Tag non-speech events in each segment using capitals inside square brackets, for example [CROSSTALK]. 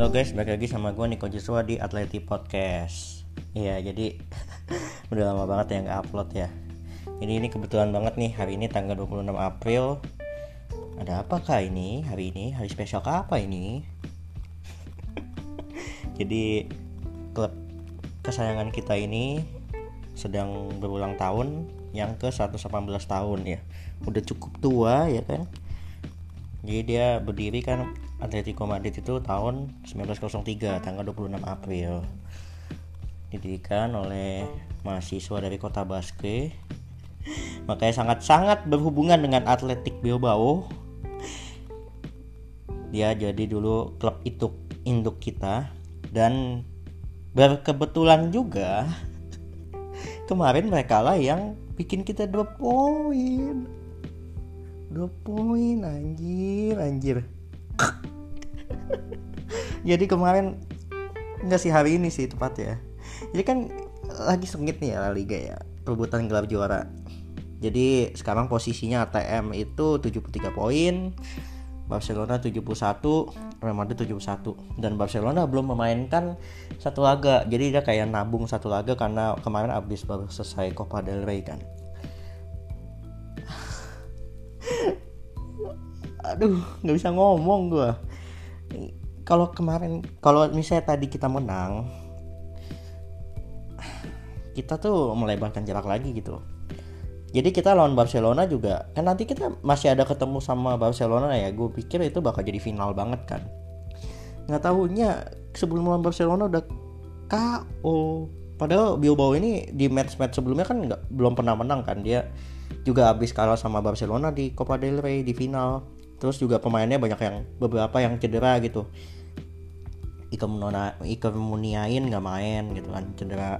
Halo guys, balik lagi sama gue Niko Joshua di Atleti Podcast. Iya, jadi [LAUGHS] udah lama banget ya nggak upload ya. Ini ini kebetulan banget nih, hari ini tanggal 26 April. Ada apa kah ini hari ini? Hari spesial kah apa ini? [LAUGHS] jadi klub kesayangan kita ini sedang berulang tahun yang ke 118 tahun ya. Udah cukup tua ya kan? Jadi dia berdiri kan Atletico Madrid itu tahun 1903 tanggal 26 April. Didirikan oleh mahasiswa dari kota Basque. Makanya sangat-sangat berhubungan dengan Atletik Bilbao. Dia jadi dulu klub itu induk kita. Dan berkebetulan juga kemarin mereka lah yang bikin kita dua poin. Dua poin anjir anjir jadi kemarin enggak sih hari ini sih tepat ya jadi kan lagi sengit nih ya Liga ya perebutan gelar juara. Jadi sekarang posisinya ATM itu 73 poin Barcelona 71 Real Madrid 71 dan Barcelona belum memainkan satu laga. Jadi dia kayak nabung satu laga karena kemarin abis baru selesai Copa del Rey kan. [LAUGHS] Aduh nggak bisa ngomong gue kalau kemarin kalau misalnya tadi kita menang kita tuh melebarkan jarak lagi gitu. Jadi kita lawan Barcelona juga kan nanti kita masih ada ketemu sama Barcelona ya gue pikir itu bakal jadi final banget kan. Nggak tahunya sebelum lawan Barcelona udah KO padahal Bilbao ini di match-match sebelumnya kan nggak belum pernah menang kan. Dia juga habis kalah sama Barcelona di Copa del Rey di final. Terus juga pemainnya banyak yang beberapa yang cedera gitu Ika Muniain nggak main gitu kan cedera.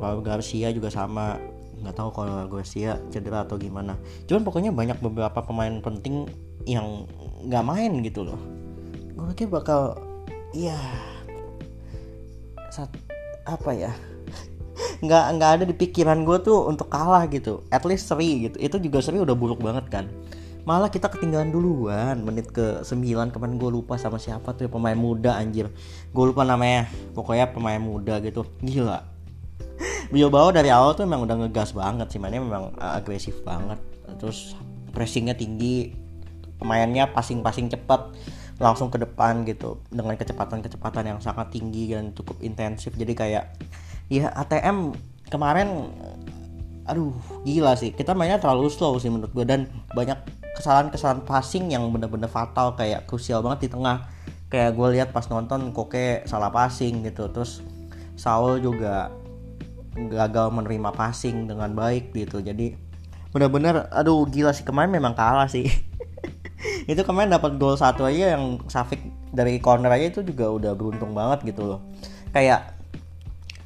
Lalu Garcia juga sama nggak tahu kalau Garcia cedera atau gimana. Cuman pokoknya banyak beberapa pemain penting yang nggak main gitu loh. Gue pikir bakal iya saat apa ya [LAUGHS] nggak nggak ada di pikiran gue tuh untuk kalah gitu. At least seri gitu. Itu juga seri udah buruk banget kan malah kita ketinggalan duluan menit ke 9 kemarin gue lupa sama siapa tuh ya, pemain muda anjir. Gue lupa namanya. Pokoknya pemain muda gitu. Gila. [LAUGHS] Bilbao dari awal tuh memang udah ngegas banget sih mainnya memang agresif banget. Terus pressingnya tinggi pemainnya passing-passing cepat langsung ke depan gitu. Dengan kecepatan-kecepatan yang sangat tinggi dan cukup intensif. Jadi kayak ya ATM kemarin aduh gila sih. Kita mainnya terlalu slow sih menurut gue dan banyak kesalahan-kesalahan passing yang bener-bener fatal kayak krusial banget di tengah. Kayak gue lihat pas nonton Koke salah passing gitu terus Saul juga gagal menerima passing dengan baik gitu. Jadi bener-bener aduh gila sih kemarin memang kalah sih. [LAUGHS] Itu kemarin dapat gol satu aja yang Safik dari corner aja itu juga udah beruntung banget gitu loh. Kayak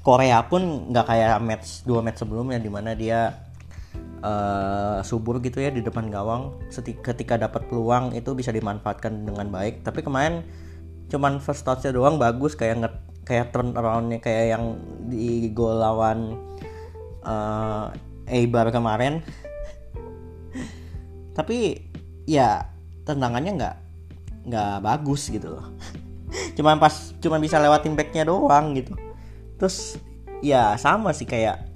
Korea pun nggak kayak match dua match sebelumnya di mana dia uh, subur gitu ya di depan gawang. Ketika dapat peluang itu bisa dimanfaatkan dengan baik. Tapi kemarin cuman first touchnya doang bagus kayak nge kayak turn aroundnya kayak yang di gol lawan uh, Eibar kemarin. [LAUGHS] Tapi ya tendangannya nggak nggak bagus gitu loh. [LAUGHS] Cuman pas cuman bisa lewatin backnya doang gitu. Terus ya sama sih kayak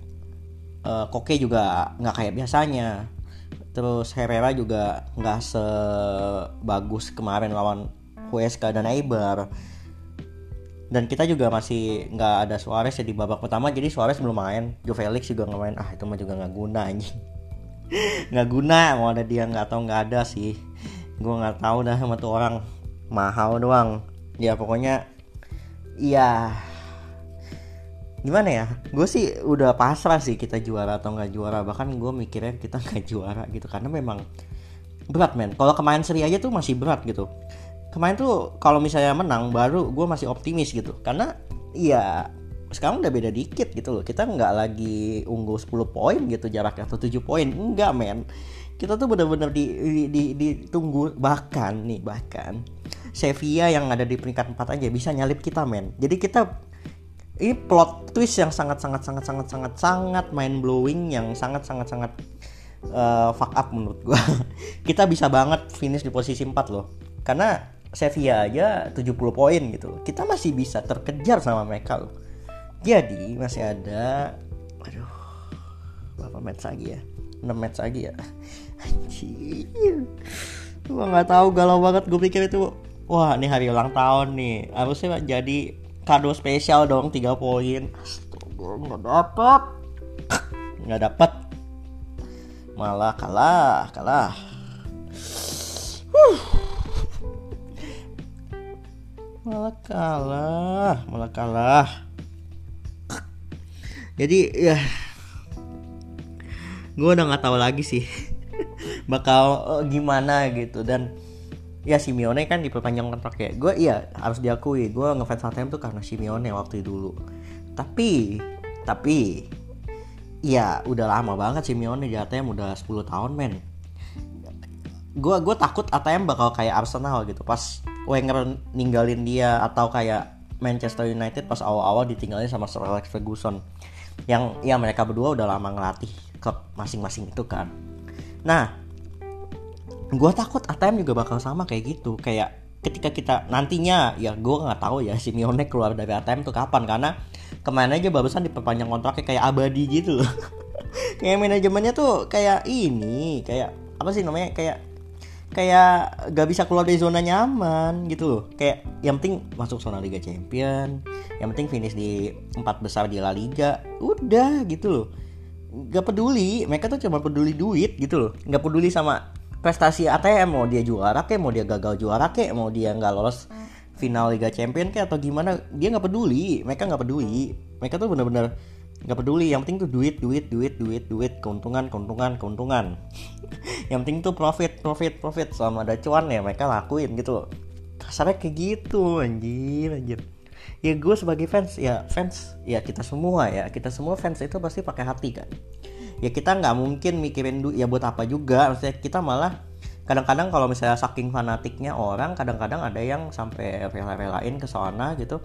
uh, Koke juga nggak kayak biasanya. Terus Herrera juga nggak sebagus kemarin lawan Huesca dan Eibar. Dan kita juga masih nggak ada Suarez ya di babak pertama jadi Suarez belum main. Jo Felix juga nggak main. Ah itu mah juga nggak guna anjing. [LAUGHS] Nggak guna mau ada dia nggak tahu nggak ada sih. Gue nggak tahu dah sama tuh orang. Mahal doang. Ya pokoknya iya gimana ya? Gue sih udah pasrah sih kita juara atau nggak juara. Bahkan gue mikirnya kita [LAUGHS] nggak juara gitu. Karena memang berat men. Kalau kemarin seri aja tuh masih berat gitu. Kemarin tuh kalau misalnya menang baru gue masih optimis gitu. Karena ya sekarang udah beda dikit gitu loh. Kita nggak lagi unggul 10 poin gitu jaraknya atau 7 poin. Enggak men. Kita tuh bener-bener di, di, di, ditunggu. Bahkan nih bahkan Sevilla yang ada di peringkat 4 aja bisa nyalip kita men. Jadi kita ini plot twist yang sangat sangat sangat sangat sangat sangat mind blowing yang sangat sangat sangat uh, fuck up menurut gua. [LAUGHS] Kita bisa banget finish di posisi 4 loh. Karena Sevilla aja 70 poin gitu. Kita masih bisa terkejar sama mereka loh. Jadi masih ada aduh berapa match lagi ya? 6 match lagi ya? [LAUGHS] Anjir. Gua nggak tahu galau banget. Gue pikir itu wah ini hari ulang tahun nih. Harusnya jadi kado spesial dong 3 poin. Astaga nggak dapat nggak dapat malah kalah kalah. Malah kalah malah kalah. Jadi ya gue udah nggak tahu lagi sih [LAUGHS] bakal uh, gimana gitu. Dan ya Simeone kan diperpanjang kontrak ya. Gue iya harus diakui. Gue ngefans ATM tuh karena Simeone waktu dulu. Tapi tapi ya udah lama banget Simeone di ATM udah 10 tahun men. Gue gue takut ATM bakal kayak Arsenal gitu. Pas Wenger ninggalin dia atau kayak Manchester United pas awal-awal ditinggalin sama Sir Alex Ferguson. Yang ya mereka berdua udah lama ngelatih klub masing-masing itu kan. Nah gue takut ATM juga bakal sama kayak gitu. Kayak ketika kita nantinya ya gue nggak tahu ya si Simeone keluar dari ATM tuh kapan. Karena ke mana aja barusan diperpanjang kontraknya kayak abadi gitu loh. [LAUGHS] Kayak manajemennya tuh kayak ini kayak apa sih namanya kayak kayak gak bisa keluar dari zona nyaman gitu loh. Kayak yang penting masuk zona Liga Champion yang penting finish di empat besar di La Liga udah gitu loh. Gak peduli mereka tuh cuma peduli duit gitu loh. Gak peduli sama prestasi ATM mau dia juara kek mau dia gagal juara kek mau dia nggak lolos final Liga Champion kek atau gimana dia nggak peduli mereka nggak peduli. Mereka tuh bener-bener nggak peduli yang penting tuh duit duit duit duit duit keuntungan keuntungan keuntungan. [LAUGHS] Yang penting tuh profit profit profit selama ada cuan ya mereka lakuin gitu kasarnya kayak gitu anjir anjir. Ya gue sebagai fans ya fans ya kita semua ya kita semua fans itu pasti pakai hati kan ya kita nggak mungkin mikirin duit ya buat apa juga. Maksudnya kita malah kadang-kadang kalau misalnya saking fanatiknya orang kadang-kadang ada yang sampai rela-relain ke sana gitu.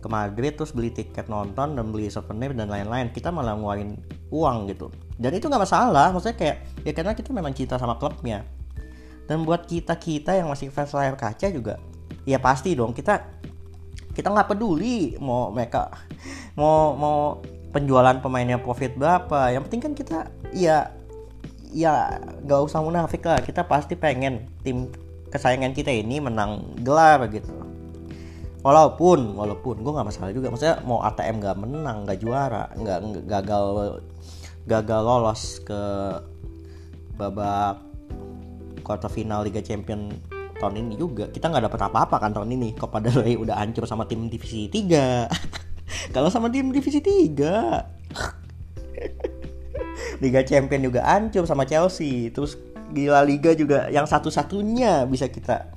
Ke Madrid terus beli tiket nonton dan beli souvenir dan lain-lain. Kita malah ngeluarin uang gitu. Dan itu nggak masalah. Maksudnya kayak ya karena kita memang cinta sama klubnya. Dan buat kita kita yang masih fans layar kaca juga ya pasti dong kita kita nggak peduli mau mereka mau mau penjualan pemainnya profit berapa. Yang penting kan kita ya ya nggak usah munafik lah. Kita pasti pengen tim kesayangan kita ini menang gelar gitu. Walaupun walaupun gue nggak masalah juga. Maksudnya mau ATM nggak menang nggak juara nggak gagal gagal lolos ke babak quarter final Liga Champion tahun ini juga. Kita nggak dapat apa-apa kan tahun ini. Rey [LAUGHS] udah hancur sama tim divisi 3 [LAUGHS] kalau sama tim divisi 3 Liga Champion juga hancur sama Chelsea. Terus di La Liga juga yang satu-satunya bisa kita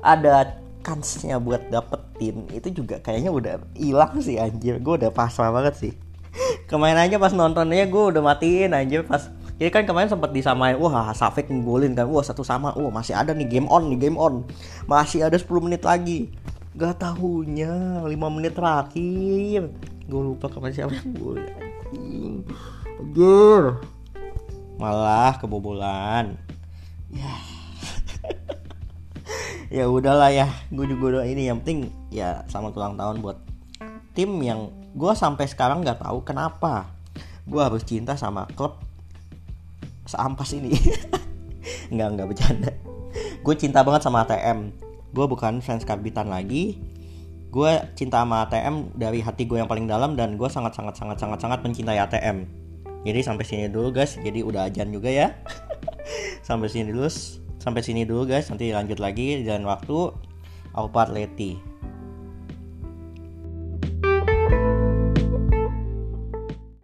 ada kansnya buat dapetin. Itu juga kayaknya udah hilang sih anjir. Gue udah pasrah banget sih. Kemarin aja pas nontonnya gue udah matiin anjir. Pas jadi kan kemarin sempat disamain wah Safik ngegolin kan. Wah satu sama. Wah masih ada nih game on nih game on. Masih ada 10 menit lagi gak tahunya 5 menit terakhir. Gue lupa kemarin siapa yang golin anjir. Malah kebobolan. Ya. [LAUGHS] Ya udahlah ya gue juga udah ini. Yang penting ya sama ulang tahun buat tim yang gue sampai sekarang nggak tahu kenapa gue harus cinta sama klub seampas ini. [LAUGHS] Nggak nggak bercanda. Gue cinta banget sama ATM gue bukan fans karbitan lagi. Gue cinta sama ATM dari hati gue yang paling dalam dan gue sangat sangat sangat sangat sangat mencintai ATM jadi sampai sini dulu guys. Jadi udah ajan juga ya. [LAUGHS] Sampai sini dulu sampai sini dulu guys. Nanti lanjut lagi dan waktu. Alpha Leti